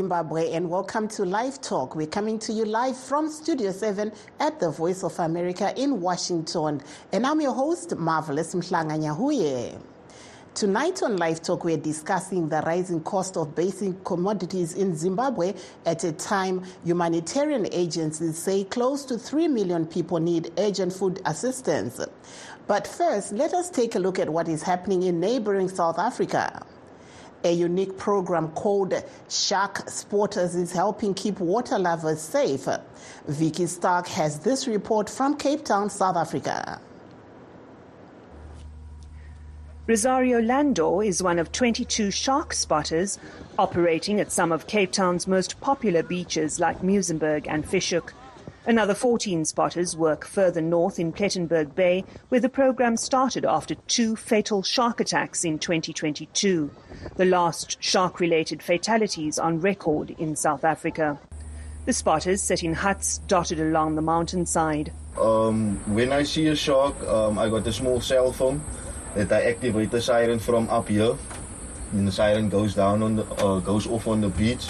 Zimbabwe, and welcome to Live Talk. We're coming to you live from Studio 7 at the Voice of America in Washington. And I'm your host, Marvelous Mhlanga Nyahuye. Tonight on Live Talk, we're discussing the rising cost of basic commodities in Zimbabwe at a time humanitarian agencies say close to 3 million people need urgent food assistance. But first, let us take a look at what is happening in neighboring South Africa. A unique program called Shark Spotters is helping keep water lovers safe. Vicky Stark has this report from Cape Town, South Africa. Rosario Landor is one of 22 shark spotters operating at some of Cape Town's most popular beaches like Muizenberg and Fish Hoek. Another 14 spotters work further north in Plettenberg Bay, where the program started after two fatal shark attacks in 2022, the last shark related fatalities on record in South Africa. The spotters sit in huts dotted along the mountainside. Um, when I see a shark, um, I got a small cell phone that I activate the siren from up here. And the siren goes down on the, uh, goes off on the beach.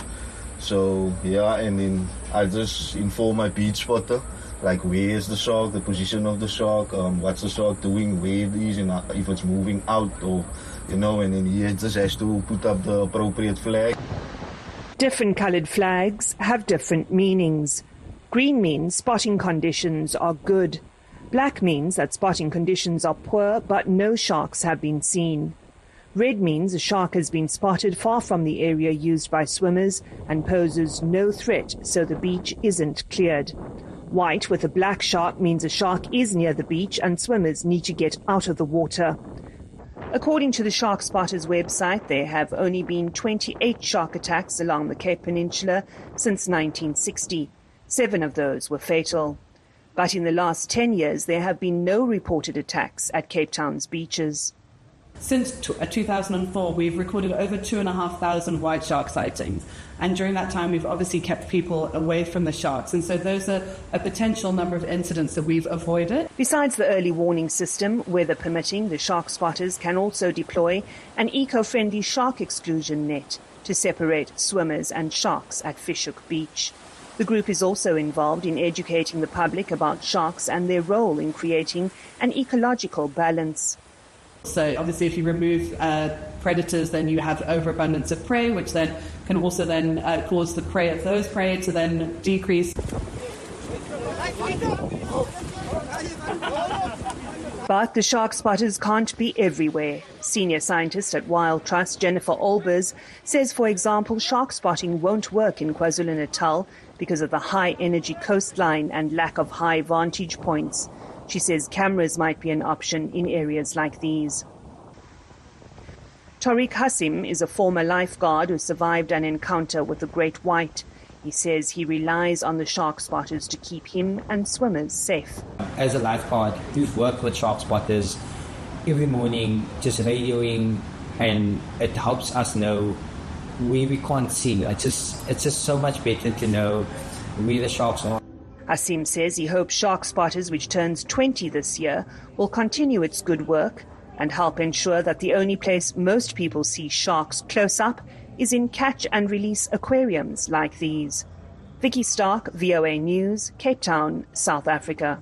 So yeah, and then I just inform my beach spotter, like where is the shark, the position of the shark, um, what's the shark doing, where it is, and if it's moving out or, you know, and then he just has to put up the appropriate flag. Different colored flags have different meanings. Green means spotting conditions are good. Black means that spotting conditions are poor, but no sharks have been seen. Red means a shark has been spotted far from the area used by swimmers and poses no threat, so the beach isn't cleared. White with a black shark means a shark is near the beach and swimmers need to get out of the water. According to the Shark Spotters website, there have only been 28 shark attacks along the Cape Peninsula since 1960. Seven of those were fatal. But in the last 10 years, there have been no reported attacks at Cape Town's beaches. Since t- uh, 2004, we've recorded over 2,500 white shark sightings. And during that time, we've obviously kept people away from the sharks. And so those are a potential number of incidents that we've avoided. Besides the early warning system, weather permitting, the shark spotters can also deploy an eco friendly shark exclusion net to separate swimmers and sharks at Fish Hoek Beach. The group is also involved in educating the public about sharks and their role in creating an ecological balance. So obviously, if you remove uh, predators, then you have overabundance of prey, which then can also then uh, cause the prey of those prey to then decrease. But the shark spotters can't be everywhere. Senior scientist at Wild Trust, Jennifer Olbers, says, for example, shark spotting won't work in KwaZulu Natal because of the high energy coastline and lack of high vantage points. She says cameras might be an option in areas like these. Tariq Hassim is a former lifeguard who survived an encounter with the great white. He says he relies on the shark spotters to keep him and swimmers safe. As a lifeguard, we work with shark spotters every morning, just radioing, and it helps us know where we can't see. It's just, it's just so much better to know where the sharks are. Hassim says he hopes Shark Spotters, which turns 20 this year, will continue its good work and help ensure that the only place most people see sharks close up is in catch and release aquariums like these. Vicky Stark, VOA News, Cape Town, South Africa.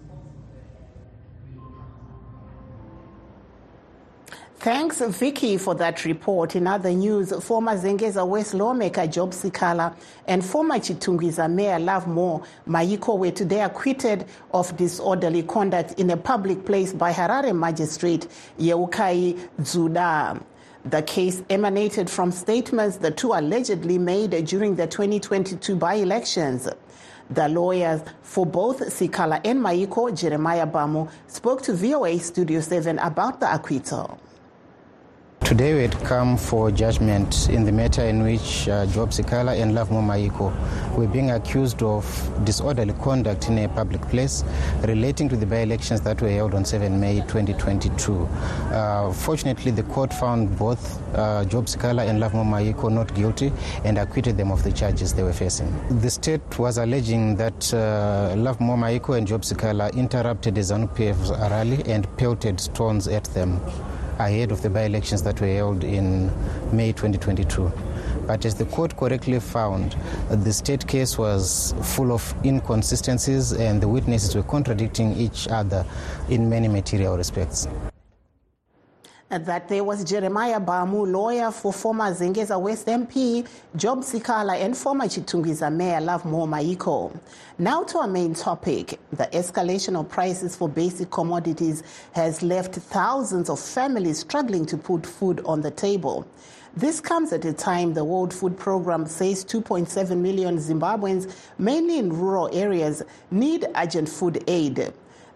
Thanks, Vicky, for that report. In other news, former Zengeza West lawmaker Job Sikhala and former Chitungwiza Mayor Lovemore Maiko were today acquitted of disorderly conduct in a public place by Harare magistrate Yeukai Zuda. The case emanated from statements the two allegedly made during the 2022 by-elections. The lawyers for both Sikhala and Maiko, Jeremiah Bamu, spoke to VOA Studio 7 about the acquittal. Today we had come for judgment in the matter in which uh, Job Sikhala and Lovemore Maiko were being accused of disorderly conduct in a public place relating to the by-elections that were held on 7 May 2022. Uh, fortunately, the court found both uh, Job Sikhala and Lovemore Maiko not guilty and acquitted them of the charges they were facing. The state was alleging that uh, Lovemore Maiko and Job Sikhala interrupted the ZANU-PF rally and pelted stones at them ahead of the by-elections that were held in May 2022. But as the court correctly found, the state case was full of inconsistencies and the witnesses were contradicting each other in many material respects. That there was Jeremiah Bamu, lawyer for former Zengeza West MP Job Sikhala and former Chitungwiza Mayor Lovemore Maiko. Now to our main topic. The escalation of prices for basic commodities has left thousands of families struggling to put food on the table. This comes at a time the World Food Programme says 2.7 million Zimbabweans, mainly in rural areas, need urgent food aid.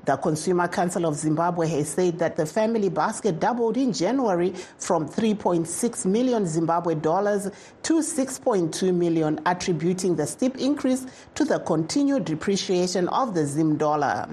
The Consumer Council of Zimbabwe has said that the family basket doubled in January from 3.6 million Zimbabwe dollars to 6.2 million, attributing the steep increase to the continued depreciation of the Zim dollar.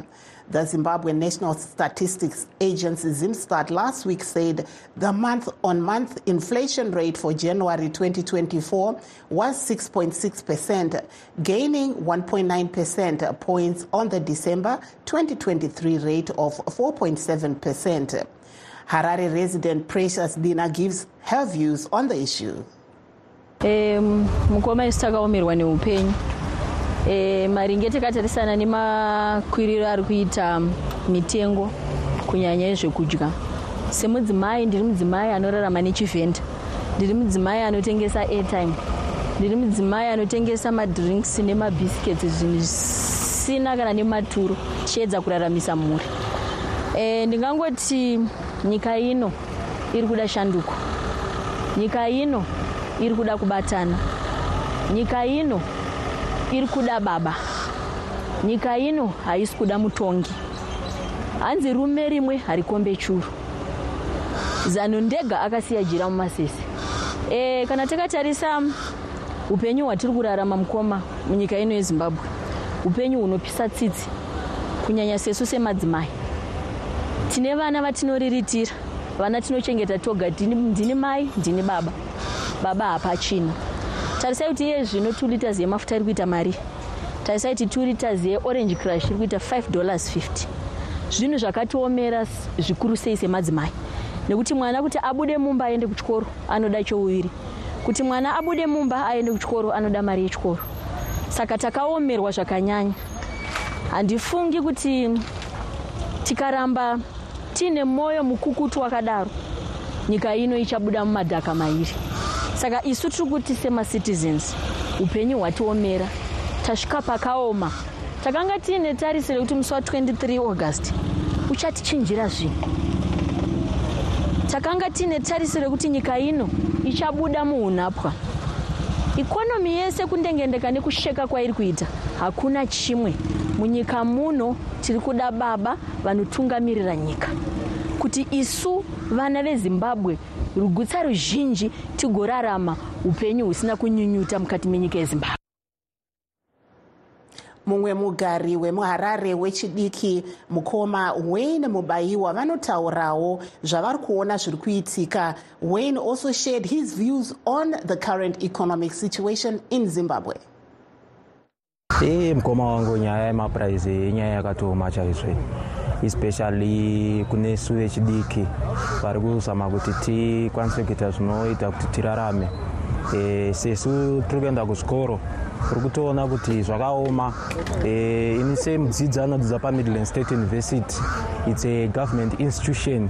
The Zimbabwe National Statistics Agency Zimstat last week said the month on month inflation rate for January 2024 was 6.6%, gaining 1.9% points on the December 2023 rate of 4.7%. Harare resident Precious Dina gives her views on the issue. mukoma e, maringe takatarisana nemakwiriro ari kuita mitengo kunyanya yezvekudya. Semudzimai ndiri mudzimai anorarama nechivhenda. Ndiri mudzimai anotengesa airtime. Ndiri mudzimai anotengesa madrinks nemabhisikets zvinhu zvisina kana nematuro. Chiedza kuraramisa mhuri. E, ndingangoti nyika ino iri kuda shanduko. Nyika ino iri kuda kubatana. Nyika ino iri kuda baba. Nyika ino haisi kuda mutongi. Hanzi rume rimwe harikombe churu. Zano ndega akasiya jira mumasese. E, kana takatarisa upenyu hwatiri kurarama mukoma munyika ino yezimbabwe upenyu hunopisa tsitsi kunyanya sesu semadzimai. Tine vana vatinoriritira vana tinochengeta toga ndini mai ndini baba. Baba hapachina tarisai kuti iye zvino 2 liters yemafuta iri kuita mari. Tarisai kuti 2 liters yeorange crush iri kuita 5 dollars 50 zvinhu zvakatiomera zvikuru sei semadzimai. Nekuti mwana kuti abude mumba aende kuchikoro anoda chouviri. Kuti mwana abude mumba aende kuchikoro anoda mari yechikoro. Saka takaomerwa zvakanyanya. Handifungi kuti tikaramba tiine mwoyo mukukutu wakadaro. Nyika ino ichabuda mumadhaka mairi saka isu tiri kuti semacitizens upenyu hwatiomera tasvika pakaoma takanga tiine tarisiro yekuti musi wa23 august uchatichinjira zvinhu takanga tiine tarisiro yekuti nyika ino ichabuda muunapwa. Ikonomi yese kundengendeka nekusheka kwairi kuita hakuna chimwe. Munyika muno tiri kuda baba vanotungamirira nyika. Kuti isu vana vezimbabwe rugutsa ruzhinji tigorarama upenyu husina kunyunyuta mukati menyika yezimbabwe. Mumwe mugari wemuharare wechidiki mukoma wayne mubayiwa vanotaurawo zvavari kuona zviri kuitika. Wayne also shared his views on the current economic situation in zimbabwe. Ee mukoma wangu nyaya yemapuraizi inyaya yakatooma chaizvo especially kune su vechidiki vari kuzama kuti tikwanise kuita zvinoita kuti tirarame. E, sesu tiri kuenda kuzvikoro uri kutoona kuti zvakaoma. E, ini semudzidzi anodzidza pamidland state university its a government institution.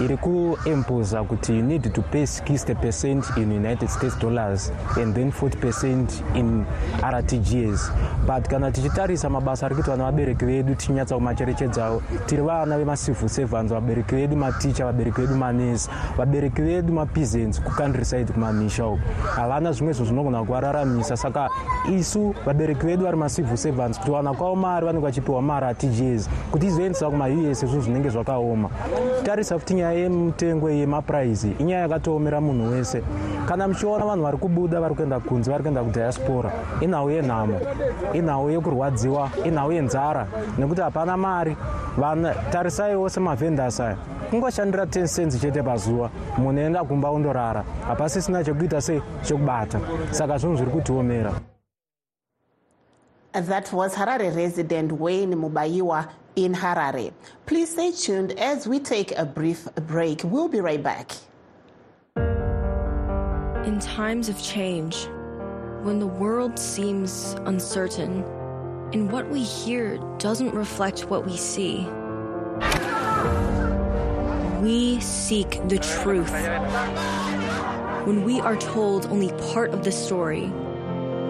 Iri kuemposa kuti you need to pay 60 percent in united states dollars and then 40 percent in rtgs but kana tichitarisa mabasa ari kuitwa navabereki vedu tichinyatsa kumacherechedzawo tiri vana vemacivil servants vabereki vedu maticha vabereki vedu manesi vabereki vedu mapeasants kucountryside kumamisha uku. Havana zvimwezvo zvinogona kuvararamisa saka isu vabereki vedu vari macivil servants kuti wana kwavo mari vanenge vachipiwa martgs kuti izoendesa kumaus izvo zvinenge zvakaoma. Tarisa futi nyaya yemutengo yemapuraizi inyaya yakatoomera munhu wese. Kana muchiona vanhu vari kubuda vari kuenda kunze vari kuenda kudiaspora inhau yenhamo inhau yekurwadziwa inhau yenzara nekuti hapana mari. Tarisaiwo semavhendas aya kungoshandira 10 cents chete pazuva. Munhu enda kumba undorara hapasisina chekuita sei chekubata saka zvinhu zviri kutiomera That was Harare resident Wayne Mubayiwa in Harare. Please stay tuned as we take a brief break. We'll be right back. In times of change, when the world seems uncertain and what we hear doesn't reflect what we see, we seek the truth. When we are told only part of the story,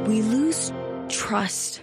we lose trust.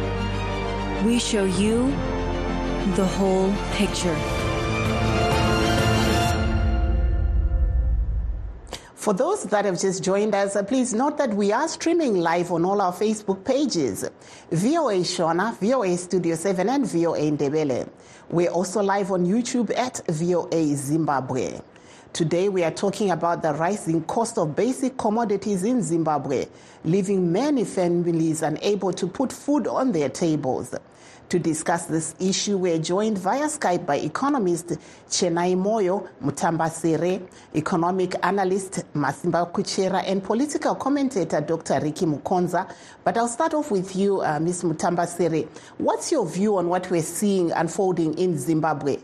we show you the whole picture. For those that have just joined us, please note that we are streaming live on all our Facebook pages VOA Shona, VOA Studio 7, and VOA Ndebele. We're also live on YouTube at VOA Zimbabwe. Today, we are talking about the rising cost of basic commodities in Zimbabwe, leaving many families unable to put food on their tables. To discuss this issue, we're joined via Skype by economist Chenai Moyo Mutambasere, economic analyst Masimba Kuchera, and political commentator Dr. Ricky Mukonza. But I'll start off with you, uh, Ms. Mutambasere. What's your view on what we're seeing unfolding in Zimbabwe?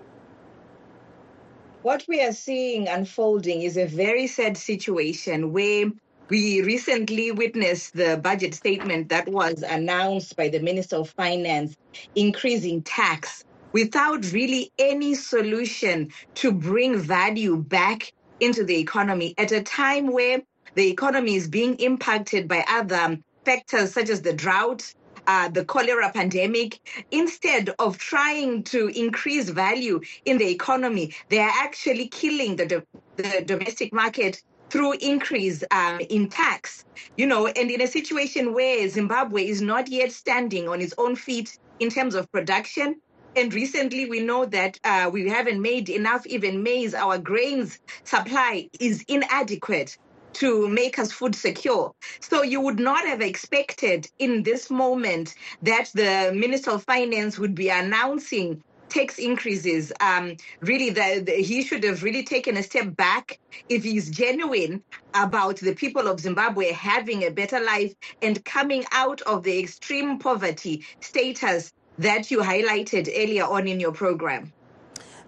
What we are seeing unfolding is a very sad situation where we recently witnessed the budget statement that was announced by the Minister of Finance increasing tax without really any solution to bring value back into the economy at a time where the economy is being impacted by other factors such as the drought, uh, the cholera pandemic, instead of trying to increase value in the economy, they are actually killing the, do- the domestic market through increase um, in tax. You know, and in a situation where Zimbabwe is not yet standing on its own feet in terms of production. And recently, we know that uh, we haven't made enough even maize. Our grains supply is inadequate to make us food secure. So you would not have expected in this moment that the Minister of Finance would be announcing tax increases. Um, really, the, the, he should have really taken a step back if he's genuine about the people of Zimbabwe having a better life and coming out of the extreme poverty status that you highlighted earlier on in your program.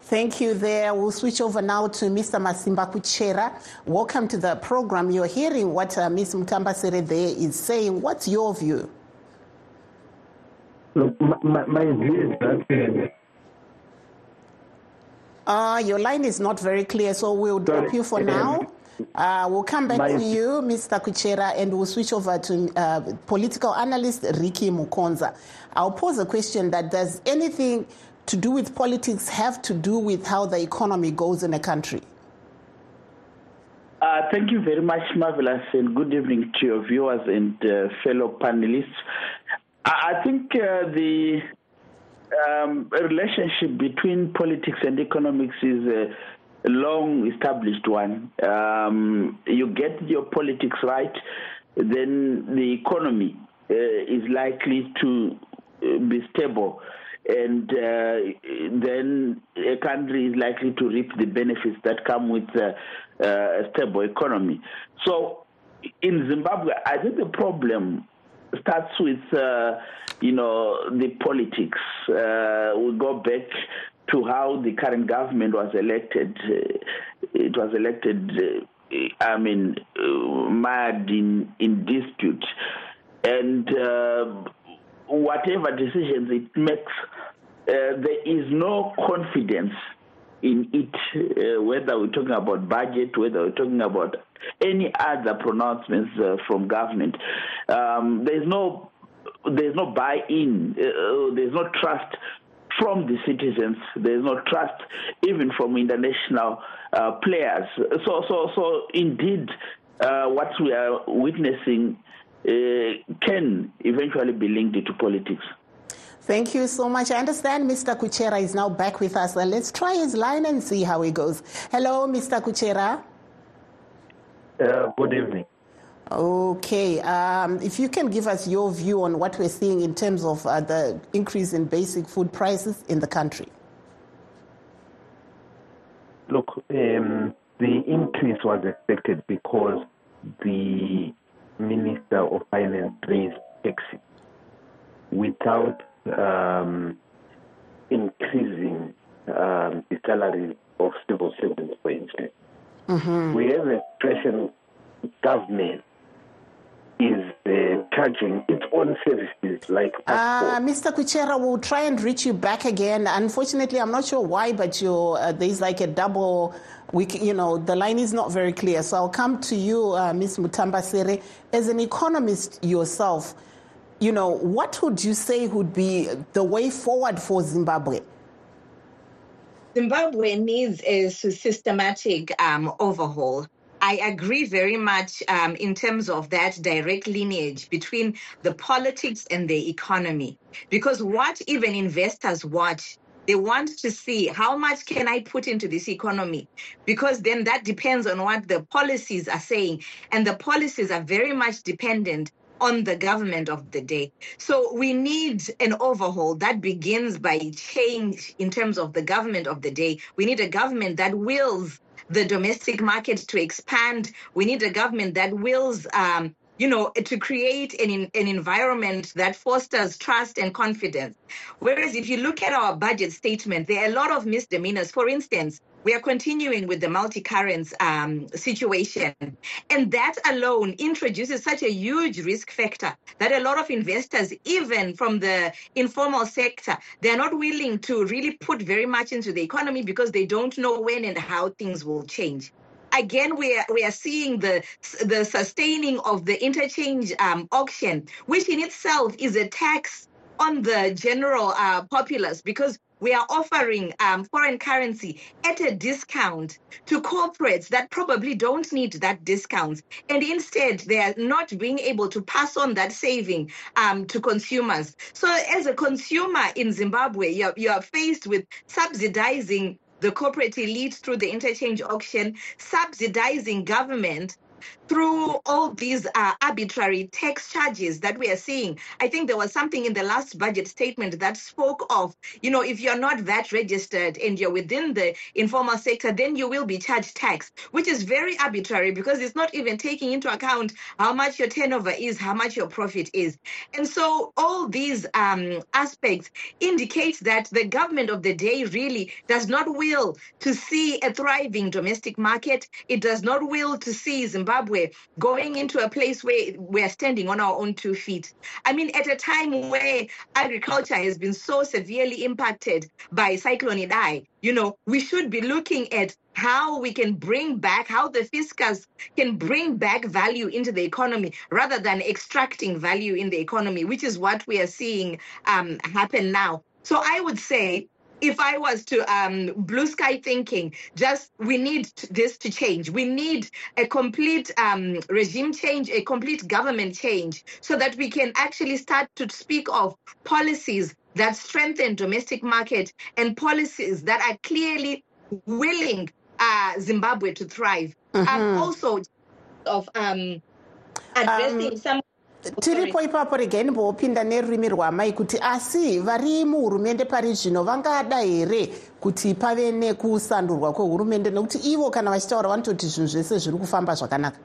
Thank you there. We'll switch over now to Mr. Masimba Kuchera. Welcome to the program. You're hearing what uh, Ms. Mutambasere there is saying. What's your view? Look, my, my view is that uh, your line is not very clear, so we'll drop you for now. Uh, we'll come back My- to you, Mr. Kuchera, and we'll switch over to uh, political analyst Ricky Mukonza. I'll pose a question that does anything to do with politics have to do with how the economy goes in a country? Uh, thank you very much, Marvelous, and good evening to your viewers and uh, fellow panelists. I, think uh, the um, relationship between politics and economics is a long established one. Um, you get your politics right, then the economy uh, is likely to uh, be stable. And uh, then a country is likely to reap the benefits that come with uh, uh, a stable economy. So, in Zimbabwe, I think the problem starts with uh, you know the politics. Uh, we go back to how the current government was elected. Uh, it was elected. I mean, mired in in dispute, and whatever decisions it makes, there is no confidence in it, uh, whether we're talking about budget, whether we're talking about any other pronouncements uh, from government. Um, there's no there's no buy-in. Uh, there's no trust from the citizens. There's no trust even from international uh, players. So so so indeed, uh, what we are witnessing uh, can eventually be linked to politics. Thank you so much. I understand Mr. Kuchera is now back with us. Uh, let's try his line and see how he goes. Hello, Mr. Kuchera. Uh, good evening. Okay, um, if you can give us your view on what we're seeing in terms of uh, the increase in basic food prices in the country. Look, um, the increase was expected because the Minister of Finance raised taxes without um, increasing um, the salaries of civil servants, for instance. Mm-hmm. We have a expression government is uh, charging its own services like Uh, Mr. Kuchera, we'll try and reach you back again. Unfortunately, I'm not sure why, but you uh, there's like a double. We, you know, the line is not very clear. So I'll come to you, uh, Ms. Mutambasere, as an economist yourself. You know, what would you say would be the way forward for Zimbabwe? Zimbabwe needs a systematic um, overhaul. I agree very much um, in terms of that direct lineage between the politics and the economy. Because what even investors watch, they want to see how much can I put into this economy? Because then that depends on what the policies are saying. And the policies are very much dependent on the government of the day. So we need an overhaul that begins by change in terms of the government of the day. We need a government that wills the domestic market to expand. We need a government that wills, um, you know, to create an, an environment that fosters trust and confidence. Whereas if you look at our budget statement, there are a lot of misdemeanors. For instance, we are continuing with the multi-currency um, situation. And that alone introduces such a huge risk factor that a lot of investors, even from the informal sector, they're not willing to really put very much into the economy because they don't know when and how things will change again we are we are seeing the the sustaining of the interchange um, auction which in itself is a tax on the general uh, populace because we are offering um, foreign currency at a discount to corporates that probably don't need that discount. And instead, they are not being able to pass on that saving um, to consumers. So, as a consumer in Zimbabwe, you're, you're faced with subsidizing the corporate elite through the interchange auction, subsidizing government through all these uh, arbitrary tax charges that we are seeing. I think there was something in the last budget statement that spoke of, you know, if you're not VAT registered and you're within the informal sector, then you will be charged tax, which is very arbitrary because it's not even taking into account how much your turnover is, how much your profit is. And so all these um, aspects indicate that the government of the day really does not will to see a thriving domestic market. It does not will to see Zimbabwe going into a place where we're standing on our own two feet. I mean, at a time where agriculture has been so severely impacted by Cyclone Idai, you know, we should be looking at how we can bring back, how the fiscus can bring back value into the economy rather than extracting value in the economy, which is what we are seeing um, happen now. So I would say if I was to um, blue sky thinking, just we need t- this to change. We need a complete um, regime change, a complete government change, so that we can actually start to speak of policies that strengthen domestic market and policies that are clearly willing uh, Zimbabwe to thrive. Um, also, of um, addressing some tiripo ipapo regai ndimbopinda nerurimi rwamai kuti asi vari muhurumende pari zvino vangada here kuti pave nekusandurwa kwehurumende? Nekuti ivo kana vachitaura vanototi zvinhu zvese zviri kufamba zvakanaka.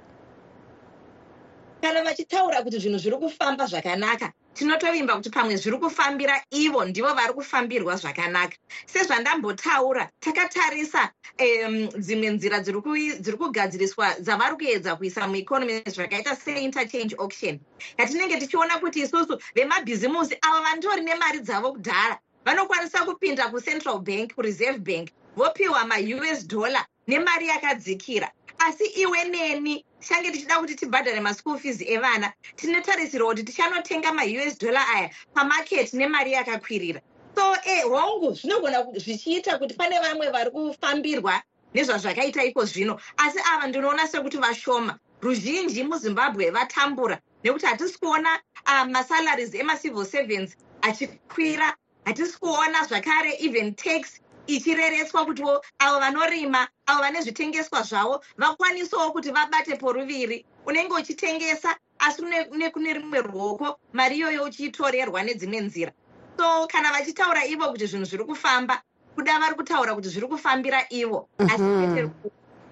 Kana vachitaura kuti zvinhu zviri kufamba zvakanaka tinotovimba kuti pamwe zviri kufambira ivo ndivo vari kufambirwa zvakanaka. Sezvandambotaura takatarisa um, dzimwe nzira dziri kugadziriswa dzavari kuedza kuisa mueconomy zvakaita seinterchange auction. Yatinenge tichiona kuti isusu vemabhizimusi ava vandori nemari dzavo kudhara. Vanokwanisa kupinda kucentral bank kureserve bank vopiwa maus dollar nemari yakadzikira. Asi iwe neni tichange tichida kuti tibhadhare maschool fees evana tinotarisirwa kuti tichanotenga maus dollar aya pamaketi nemari yakakwirira. So eh, hongu zvinogona zvichiita kuti pane vamwe vari kufambirwa nezvazvakaita iko zvino. Asi ava ndinoona sekuti vashoma ruzhinji muzimbabwe vatambura nekuti hatisi kuona uh, masalaries emacivil servants achikwira hatisi kuona zvakare even tax ichirereswa kutiwo avo vanorima avo vane zvitengeswa zvavo vakwanisewo kuti vabate poruviri. Unenge uchitengesa asi ne- nekune rimwe ruoko mari iyoyo uchiitorerwa nedzimwe nzira. So kana vachitaura ivo kuti zvinhu zviri kufamba kuda vari kutaura kuti zviri kufambira ivo asi kwete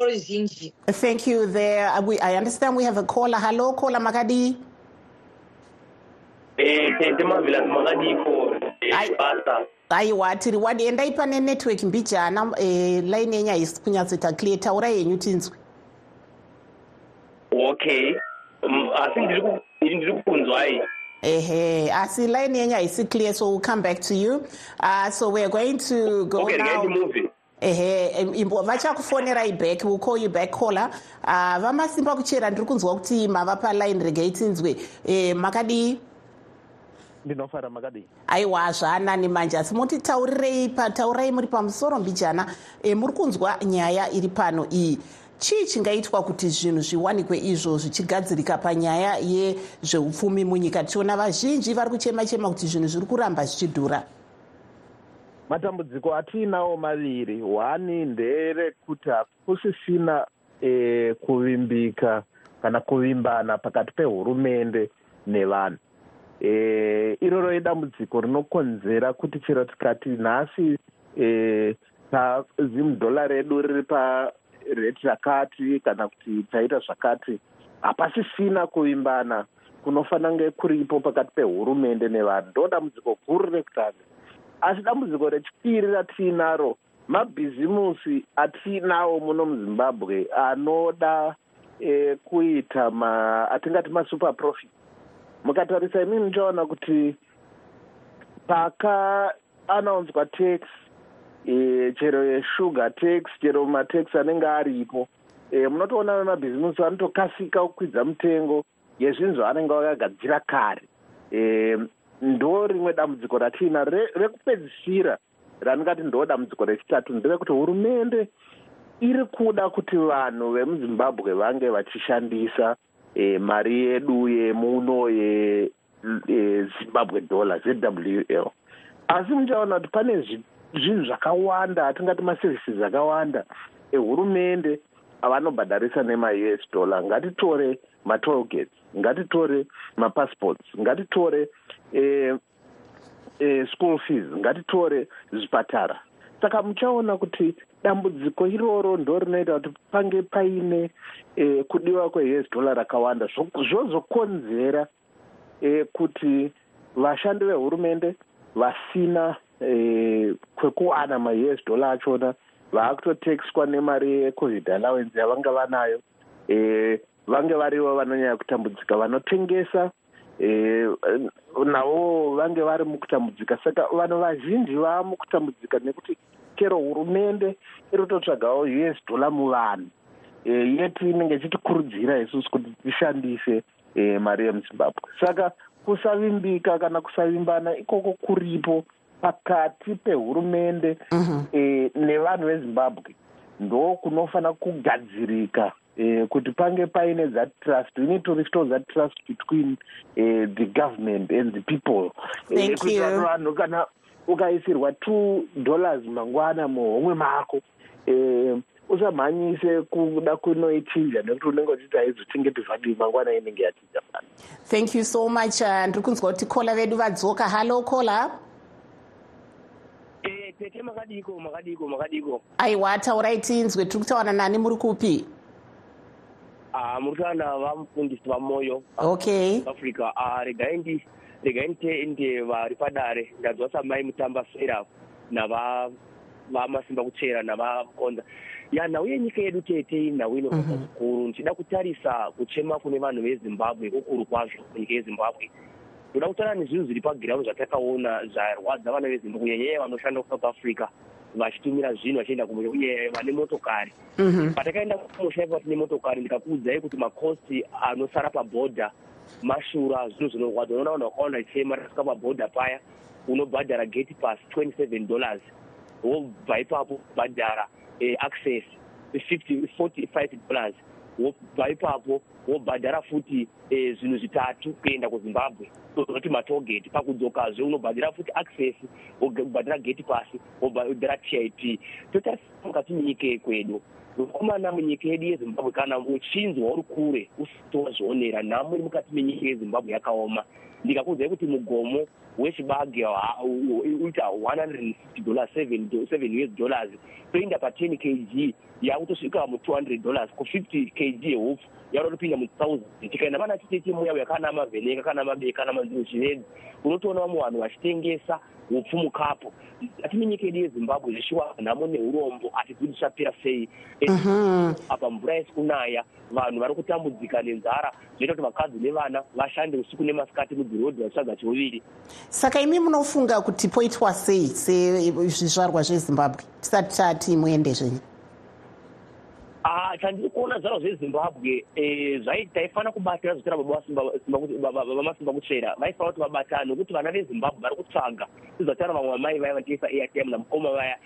ruzhinji. Thank you there. Uh, We, I understand we have a caller. Hello, caller Makadi. Eh, tete mavhila makadiko basa aiwa tiri wadi. Endai pane network mbijana eh, line yenyu haisi kunyatsoita clear. Taurai yenyu tinzwe. Okay. Mm, asi ndiri ku- ndiri kukunzwai ehe asi line yenyu haisi clear so we'll come back to you. Uh, so we're going to go okay now. ehe vachakufonerai back will call you back caller. Uh, vamasimba kuchera ndiri kunzwa kuti mava paline regai tinzwe. Eh, makadii ndinofara makadii? Aiwa zvaanani manje. Asi motitaurirei pataurai muri pamusoro mbijana. E, muri kunzwa nyaya iri pano iyi. Chii chingaitwa kuti zvinhu zviwanikwe izvo zvichigadzirika panyaya yezveupfumi munyika? Tichiona vazhinji vari kuchema chema kuti zvinhu zviri kuramba zvichidhura. Matambudziko atiinawo maviri. Hwani nderekuti hakusisina e, kuvimbika kana kuvimbana pakati pehurumende nevanhu e, iroro idambudziko rinokonzera kuti chero tikati nhasi e, zimudhola redu riri pareti rakati kana kuti taita zvakati hapasisina kuvimbana kunofanira kunge kuripo pakati pehurumende nevanhu. Ndo dambudziko guru rekutanga. Asi dambudziko rechipiri ratiinaro mabhizimusi atiinawo muno muzimbabwe anoda e, kuita ma atingati masuper profit mukatarisa imini muchaona kuti pakaanaunzwa tax e, chero yesugar tax chero matax anenge aripo. E, munotoona vemabhizimusi vanotokasika kukwidza mutengo yezvinhu zvavanenge vakagadzira kare. E, ndo rimwe dambudziko ratiina rekupedzisira randingati ndo dambudziko rechitatu nderekuti hurumende iri kuda kuti vanhu vemuzimbabwe vange vachishandisa e, mari yedu yemuno yezimbabwe dollar zwl asi muchaona kuti pane zvinhu zvakawanda atingati maservices akawanda ehurumende avanobhadharisa nema-us dollar. Ngatitore matolgates ngatitore mapassports ngatitore eh, eh, school fees ngatitore zvipatara. Saka muchaona kuti dambudziko iroro ndo rinoita kuti pange paine eh, kudiwa kweus dollar rakawanda. Zvozokonzera eh, kuti vashandi vehurumende vasina eh, kwekuwana maus dollar achona vaakutotaxwa nemari yecovid allowance yavanga vanayo eh, vange varivo vanonyanya kutambudzika vanotengesa e, navo vange vari mukutambudzika. Saka vanhu vazhinji vaa mukutambudzika nekuti chero hurumende iri kutotsvagawo us dollar muvanhu. E, yeti inenge ichitikurudzira isusu kuti tishandise e, mari yemuzimbabwe. Saka kusavimbika kana kusavimbana ikoko kuripo pakati pehurumende -hmm. e, nevanhu vezimbabwe. Ndo kunofanira kugadzirika eh, kuti pange paine that trust. We need to restore that trust between eh, the government and the people. Thank kuti you. vanhu kana ukaisirwa two dollars mangwana muhomwe mako eh, usamhanyise kuda kunoichinja nekuti unenge uchiti haizochengeti vhadii mangwana inenge yachinja. Fana thank you so much uh, ndiri kunzwa kuti kola vedu vadzoka. Hallo kola Eh, tete makadiko makadiko makadiko. Aiwa taurai tinzwe tiri kutaura nani muri kupi? Ah, muri kutaura navamufundisi vamoyo okay. Africa Ah, regai ndi regai nditende vari padare. Ndadzwa samai mutamba sera nava vamasimba kuchera navakonza ya nhau yenyika yedu tete nhau inofamba zvikuru. Ndichida kutarisa kuchema kune vanhu vezimbabwe kukuru kwazvo munyika yezimbabwe. Ndoda kutaura nezvinhu zviri pagiraundi zvatakaona zvarwadza vana vezimbabwe kunyanyanya vanoshanda kusouth africa vachitumira zvinhu vachienda kumusha uye vane motokari. Patakaenda kumusha ipa tine motokari ndikakuudzai kuti makosti anosara pabhodha mashura zvinhu zvinorwadza unoona vanhu vakawanda vachiema tasvika pabhodha paya unobhadhara gate pass 27 dollars. Wobva ipapo bhadhara eh, access 50 45 dollars. Wobva ipapo wobhadhara futi eh, zvinhu zvitatu kuenda kuzimbabwe. Tozoti matogeti pakudzokazve unobhadhira futi access wobhadhira geti pasi wobhadhira tip totarisa mukati menyika yekwedu mukomana munyika yedu yezimbabwe kana uchinzwa uri kure usiti wazvionera nhamo iri mukati menyika yezimbabwe yakaoma. Ndikakuudzai kuti mugomo wechibage uita 150 dollars 7 us dollars toenda pa10 kg yakutosvika mu200 dollars ku50 kg yehupfu yarotopinda mu1000 tikaenda vana titete muya yakana mavheneka kana mabeka kana manziro zvivedzi unotoona vamwe vanhu vachitengesa hupfu mukapo ati nenyika yedu yezimbabwe zvichiwa nhamo neurombo hatizii tichapera sei. Apa mvura isi kunaya vanhu vari kutambudzika nenzara zvinoita kuti vakadzi nevana vashande usiku nemasikati mudhirodhi vachitsvaga cheuviri saka imi munofunga kuti poitwa sei sezvizvarwa zvezimbabwe? Tisati tati muende zvenyu chandiri kuona zvaro zvezimbabwe taifana kubatira zvotira vamasimba kutsvera vaifana kuti vabatane nokuti vana vezimbabwe vari kutsvaga. Sizvataura vamwe vamai vaya vatiisa airtm namukoma vaya.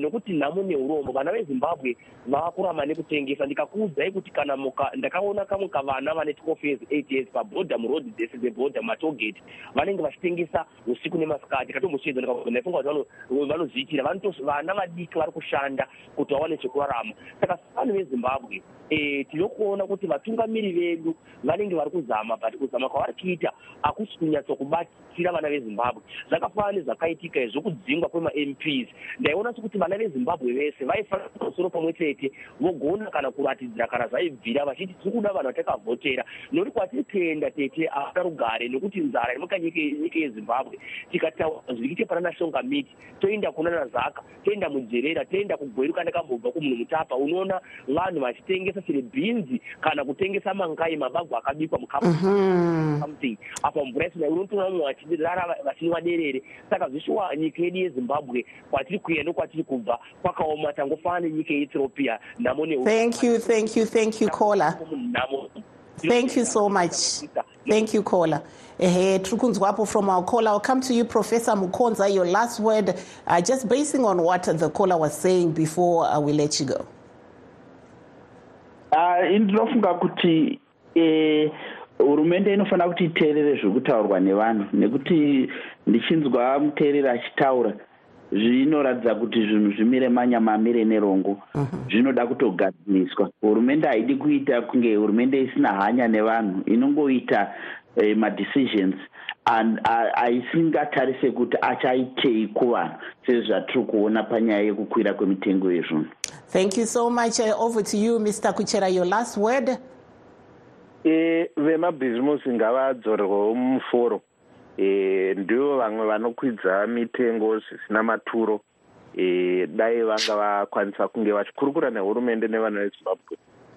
Nokuti nhamo neurombo vana vezimbabwe vava kurama nekutengesa. Ndikakuudzai kuti kana ndakaona kamwe kavana vane 12 years 8 years pabhodha murodhi dzese dzebhodha mumatogeti vanenge vachitengesa usiku nemasikati. Katombochiedza ndaifunga kuti vanozviitira vana vadiki vari kushanda kuti vawane chekurarama saka vanhu vezimbabwe tiri kuona kuti vatungamiri vedu vanenge vari kuzama but kuzama kwavari kuita hakusi kunyatsokubatsira vana vezimbabwe. Zvakafanana nezvakaitika zvokudzingwa kwemamps ndaiona sekuti vana vezimbabwe vese vaifanira pamusoro pamwe chete vogona kana kuratidzira kana zvaibvira vachiti tiri kuda vanhu vatakavhotera. Nokuti kwatiri kuenda tete havana rugare nokuti nzara iri mukanyika yezimbabwe. Tikataura zvirike pana national miti toenda kuna nazaka toenda mujerera toenda kugweru kana kambobva kumunhu mutapa unoona vanhu vachitengesa bhinzi kana kutengesa mangai mabagwa akabikwa mukamuthing apa mvura isina unotoona vamwe vachirara vachinwa derere. Saka nyika yedu yezimbabwe kwatiri nokwatiri kubva kwakaoma tangofanana nenyika yeethiopia nhamo thank you thank you thank you caller thank you so much. Thank you caller ehe tiri kunzwapo from our caller. I'll come to you professor mukonza your last word. Uh, just basing on what the caller was saying before uh, we let you go ndinofunga kuti hurumende inofanira kuti iteerere zviri kutaurwa nevanhu nekuti ndichinzwa muteereri achitaura zvinoratidza kuti zvinhu zvimire manya mamire nerongo zvinoda kutogadziriswa hurumende haidi kuita kunge hurumende isina hanya nevanhu inongoita madecisions aisingatarise kuti achaitei kuvanhu sezvatiri kuona panyaya yekukwira kwemitengo yezvinhu Thank you so much. Uh, over to you, Mr. Kuchera, your last word. e vemabhizimusi ngavadzorerwewo mumuforo e ndivo vamwe vanokwidza mitengo zvisina maturo e dai vanga vakwanisa kunge vachikurukura nehurumende nevana vezimbabwe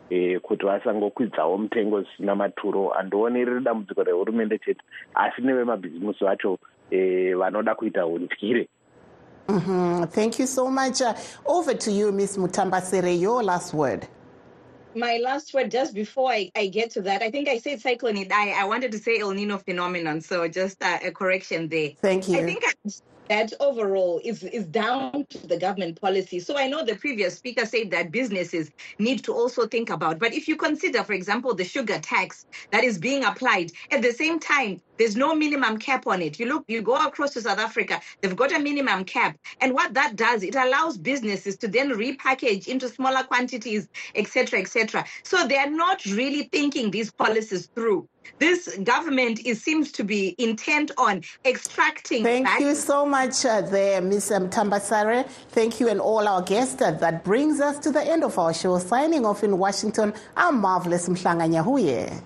e kuti vasangokwidzawo mutengo zvisina maturo handioni riri dambudziko rehurumende chete asi nevemabhizimusi vacho e vanoda kuita undyire Mm -hmm. Thank you so much. Uh, over to you, Ms. Mutambasere, your last word. My last word, just before I, I get to that, I think I said cyclone I, I wanted to say El Nino phenomenon, so just uh, a correction there. Thank you. I think that overall is, is down to the government policy. So I know the previous speaker said that businesses need to also think about. But if you consider, for example, the sugar tax that is being applied, at the same time, there's no minimum cap on it. You look, you go across to South Africa, they've got a minimum cap. And what that does, it allows businesses to then repackage into smaller quantities, etc., etc. So they are not really thinking these policies through. This government is, seems to be intent on extracting. Thank you so much, uh, there, Ms. Mutambasere. Thank you and all our guests. Uh, that brings us to the end of our show. Signing off in Washington, I'm Marvelous Mhlanga Nyahuye.